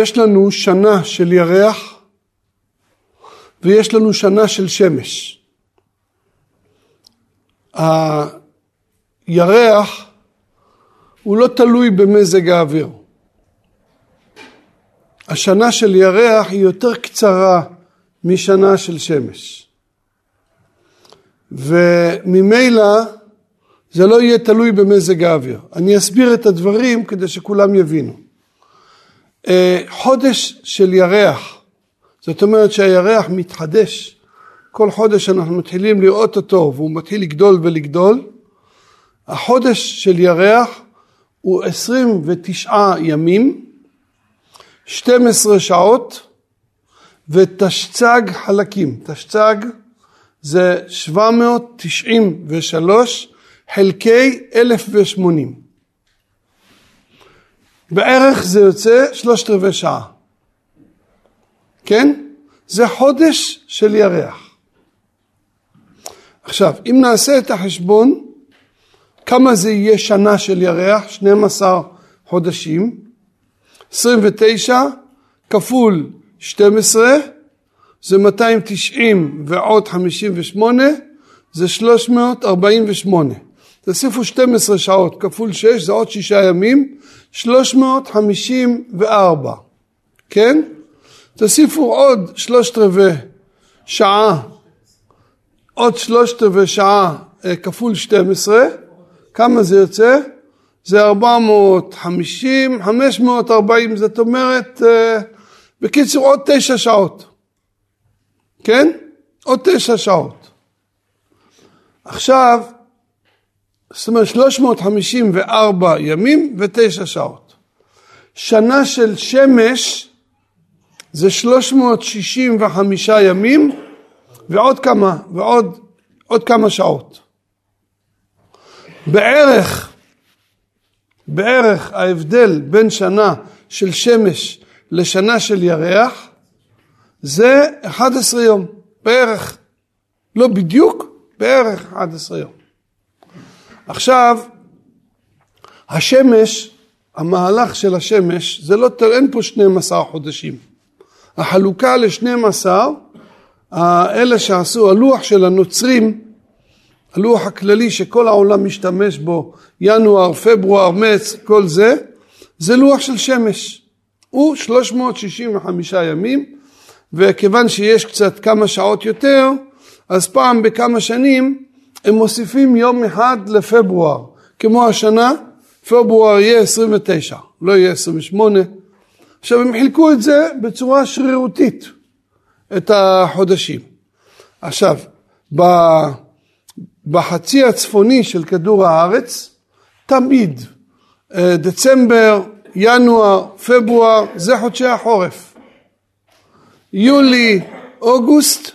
יש לנו שנה של ירח ויש לנו שנה של שמש. הירח הוא לא תלוי במזג האוויר. השנה של ירח היא יותר קצרה משנה של שמש. וממילא זה לא יהיה תלוי במזג האוויר. אני אסביר את הדברים כדי שכולם יבינו. אה, חודש של ירח, זאת אומרת שהירח מתחדש, כל חודש אנחנו מתחילים לראות אותו והוא מתחיל לגדול ולגדול. החודש של ירח הוא 29 ימים, 12 שעות ותשצ"ג חלקים. תשצ"ג זה 793 חלקי 1080. בערך זה יוצא שלושת רבעי שעה. כן? זה חודש של ירח. עכשיו, אם נעשה את החשבון, כמה זה יהיה שנה של ירח? 12 חודשים. 29 כפול 12 זה 290 ועוד 58 זה 348. תוסיפו 12 שעות כפול 6 זה עוד 6 ימים, 354, כן? תוסיפו עוד שלושת רבעי שעה, עוד שלושת רבעי שעה אה, כפול 12, כמה זה יוצא? זה 450, 540, זאת אומרת, אה, בקיצור עוד תשע שעות, כן? עוד תשע שעות. עכשיו, זאת אומרת 354 ימים ותשע שעות. שנה של שמש זה 365 ימים ועוד כמה, ועוד עוד כמה שעות. בערך, בערך ההבדל בין שנה של שמש לשנה של ירח זה 11 יום, בערך. לא בדיוק, בערך 11 יום. עכשיו, השמש, המהלך של השמש, זה לא, אין פה 12 חודשים. החלוקה ל-12, אלה שעשו, הלוח של הנוצרים, הלוח הכללי שכל העולם משתמש בו, ינואר, פברואר, מרץ, כל זה, זה לוח של שמש. הוא 365 ימים, וכיוון שיש קצת כמה שעות יותר, אז פעם בכמה שנים הם מוסיפים יום אחד לפברואר, כמו השנה, פברואר יהיה 29, לא יהיה 28. עכשיו הם חילקו את זה בצורה שרירותית, את החודשים. עכשיו, בחצי הצפוני של כדור הארץ, תמיד אה, דצמבר, ינואר, פברואר, זה חודשי החורף. יולי, אוגוסט,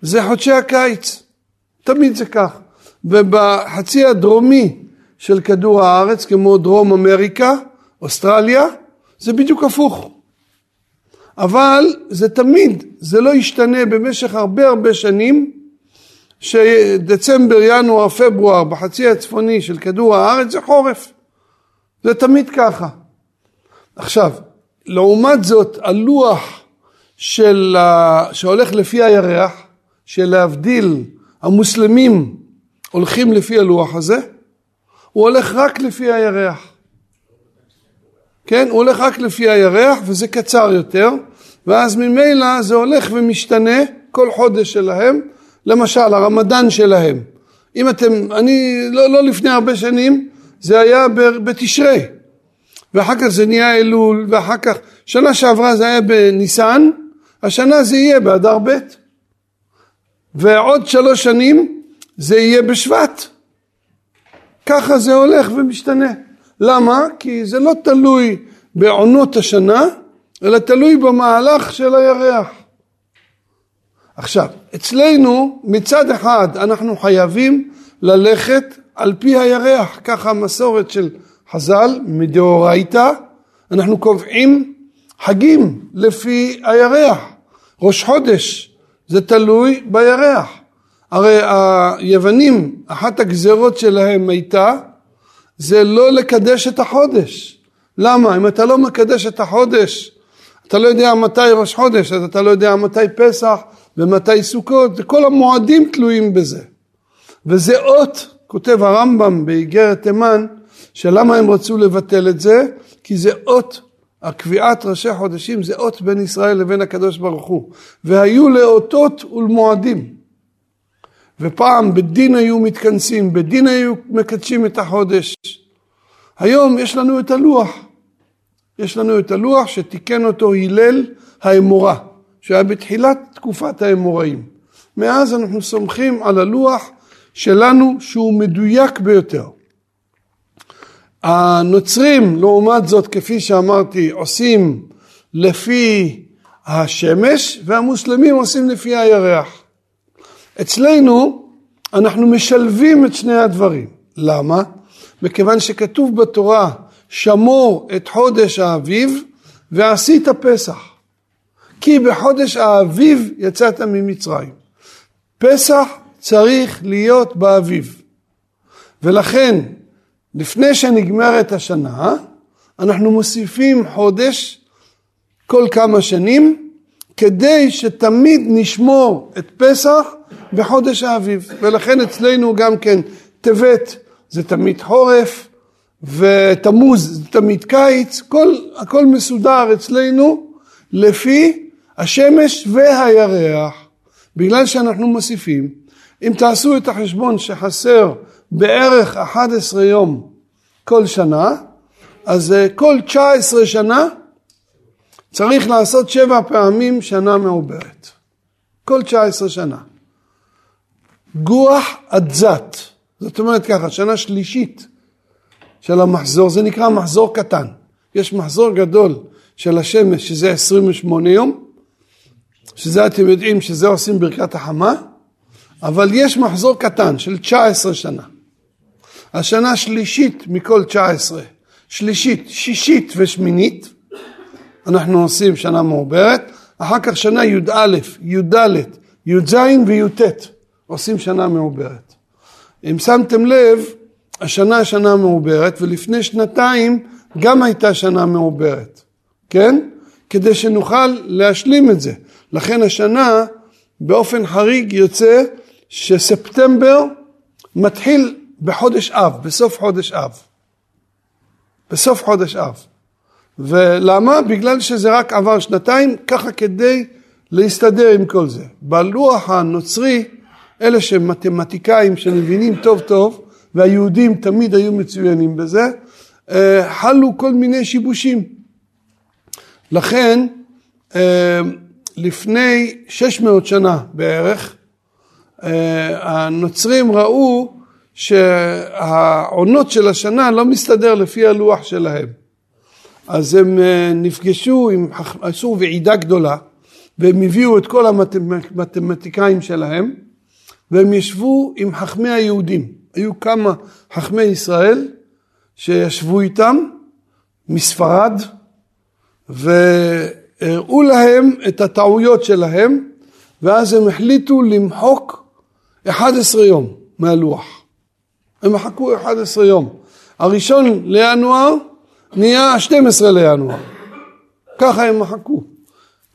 זה חודשי הקיץ. תמיד זה כך. ובחצי הדרומי של כדור הארץ, כמו דרום אמריקה, אוסטרליה, זה בדיוק הפוך. אבל זה תמיד, זה לא ישתנה במשך הרבה הרבה שנים, שדצמבר, ינואר, פברואר, בחצי הצפוני של כדור הארץ זה חורף. זה תמיד ככה. עכשיו, לעומת זאת, הלוח של, שהולך לפי הירח, שלהבדיל המוסלמים הולכים לפי הלוח הזה, הוא הולך רק לפי הירח. כן, הוא הולך רק לפי הירח וזה קצר יותר, ואז ממילא זה הולך ומשתנה כל חודש שלהם, למשל הרמדאן שלהם. אם אתם, אני, לא, לא לפני הרבה שנים, זה היה בתשרי, ואחר כך זה נהיה אלול, ואחר כך, שנה שעברה זה היה בניסן, השנה זה יהיה באדר ב', ועוד שלוש שנים זה יהיה בשבט. ככה זה הולך ומשתנה. למה? כי זה לא תלוי בעונות השנה, אלא תלוי במהלך של הירח. עכשיו, אצלנו מצד אחד אנחנו חייבים ללכת על פי הירח, ככה המסורת של חז"ל מדאורייתא, אנחנו קובעים חגים לפי הירח. ראש חודש זה תלוי בירח. הרי היוונים, אחת הגזרות שלהם הייתה, זה לא לקדש את החודש. למה? אם אתה לא מקדש את החודש, אתה לא יודע מתי ראש חודש, אז אתה לא יודע מתי פסח ומתי סוכות, וכל המועדים תלויים בזה. וזה אות, כותב הרמב"ם באיגרת תימן, שלמה הם רצו לבטל את זה? כי זה אות, הקביעת ראשי חודשים זה אות בין ישראל לבין הקדוש ברוך הוא. והיו לאותות ולמועדים. ופעם בדין היו מתכנסים, בדין היו מקדשים את החודש. היום יש לנו את הלוח. יש לנו את הלוח שתיקן אותו הלל האמורה, שהיה בתחילת תקופת האמוראים. מאז אנחנו סומכים על הלוח שלנו שהוא מדויק ביותר. הנוצרים, לעומת זאת, כפי שאמרתי, עושים לפי השמש, והמוסלמים עושים לפי הירח. אצלנו אנחנו משלבים את שני הדברים. למה? מכיוון שכתוב בתורה, שמור את חודש האביב ועשית פסח. כי בחודש האביב יצאת ממצרים. פסח צריך להיות באביב. ולכן לפני שנגמרת השנה, אנחנו מוסיפים חודש כל כמה שנים, כדי שתמיד נשמור את פסח בחודש האביב. ולכן אצלנו גם כן טבת זה תמיד חורף, ותמוז זה תמיד קיץ, כל, הכל מסודר אצלנו לפי השמש והירח, בגלל שאנחנו מוסיפים. אם תעשו את החשבון שחסר בערך 11 יום כל שנה, אז אה, כל 19 שנה צריך לעשות שבע פעמים שנה מעוברת. כל 19 שנה. גוח אדזת, זאת אומרת ככה, שנה שלישית של המחזור, זה נקרא מחזור קטן. יש מחזור גדול של השמש שזה 28 יום, שזה אתם יודעים שזה עושים ברכת החמה, אבל יש מחזור קטן של 19 שנה. השנה שלישית מכל 19, שלישית, שישית ושמינית, אנחנו עושים שנה מעוברת, אחר כך שנה י"א, י"ד, י"ז וי"ט, עושים שנה מעוברת. אם שמתם לב, השנה שנה מעוברת, ולפני שנתיים גם הייתה שנה מעוברת, כן? כדי שנוכל להשלים את זה. לכן השנה באופן חריג יוצא שספטמבר מתחיל בחודש אב, בסוף חודש אב. בסוף חודש אב. ולמה? בגלל שזה רק עבר שנתיים, ככה כדי להסתדר עם כל זה. בלוח הנוצרי, אלה שמתמטיקאים שמבינים טוב טוב, והיהודים תמיד היו מצוינים בזה, אה, חלו כל מיני שיבושים. לכן, אה, לפני 600 שנה בערך, אה, הנוצרים ראו שהעונות של השנה לא מסתדר לפי הלוח שלהם. אז הם אה, נפגשו, עם, עשו ועידה גדולה, והם הביאו את כל המתמטיקאים שלהם, והם ישבו עם חכמי היהודים. היו כמה חכמי ישראל שישבו איתם מספרד, והראו להם את הטעויות שלהם, ואז הם החליטו למחוק 11 יום מהלוח. הם מחקו 11 יום. הראשון לינואר נהיה 12 לינואר. ככה הם מחקו.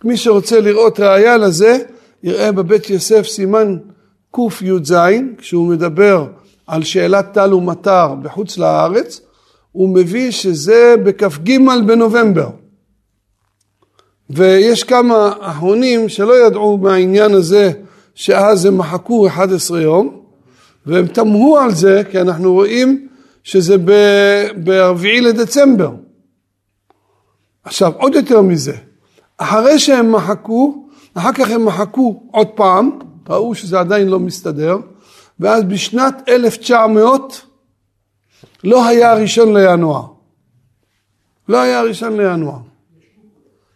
מי שרוצה לראות ראייה לזה, יראה בבית יוסף סימן קי"ז, כשהוא מדבר על שאלת טל ומטר בחוץ לארץ, הוא מביא שזה בכ"ג בנובמבר. ויש כמה אחרונים שלא ידעו מהעניין הזה שאז הם מחקו 11 יום, והם תמהו על זה כי אנחנו רואים שזה ברביעי לדצמבר. עכשיו עוד יותר מזה, אחרי שהם מחקו, אחר כך הם מחקו עוד פעם, ראו שזה עדיין לא מסתדר, ואז בשנת 1900 לא היה ראשון לינואר. לא היה ראשון לינואר.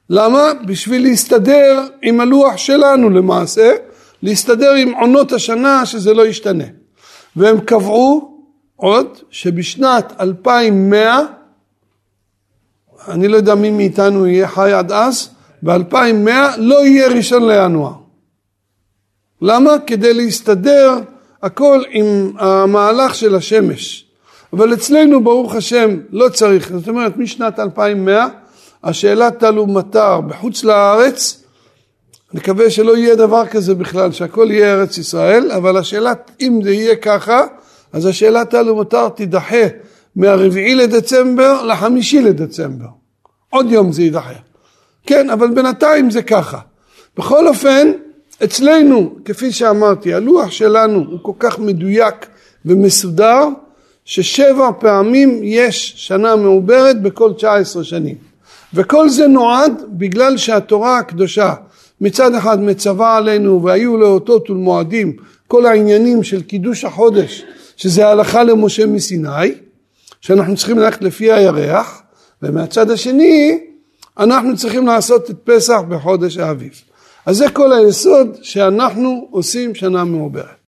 למה? בשביל להסתדר עם הלוח שלנו למעשה, להסתדר עם עונות השנה שזה לא ישתנה. והם קבעו עוד שבשנת 2100, אני לא יודע מי מאיתנו יהיה חי עד אז, ב-2100 לא יהיה ראשון לינואר. למה? כדי להסתדר הכל עם המהלך של השמש. אבל אצלנו ברוך השם לא צריך, זאת אומרת משנת 2100 השאלה תלו מטר בחוץ לארץ, נקווה שלא יהיה דבר כזה בכלל, שהכל יהיה ארץ ישראל, אבל השאלה, אם זה יהיה ככה, אז השאלה תלו מטר תידחה מהרביעי לדצמבר לחמישי לדצמבר. עוד יום זה יידחה. כן, אבל בינתיים זה ככה. בכל אופן, אצלנו, כפי שאמרתי, הלוח שלנו הוא כל כך מדויק ומסודר, ששבע פעמים יש שנה מעוברת בכל 19 שנים. וכל זה נועד בגלל שהתורה הקדושה מצד אחד מצווה עלינו והיו לאותות ולמועדים כל העניינים של קידוש החודש שזה הלכה למשה מסיני שאנחנו צריכים ללכת לפי הירח ומהצד השני אנחנו צריכים לעשות את פסח בחודש האביב. אז זה כל היסוד שאנחנו עושים שנה מעוברת.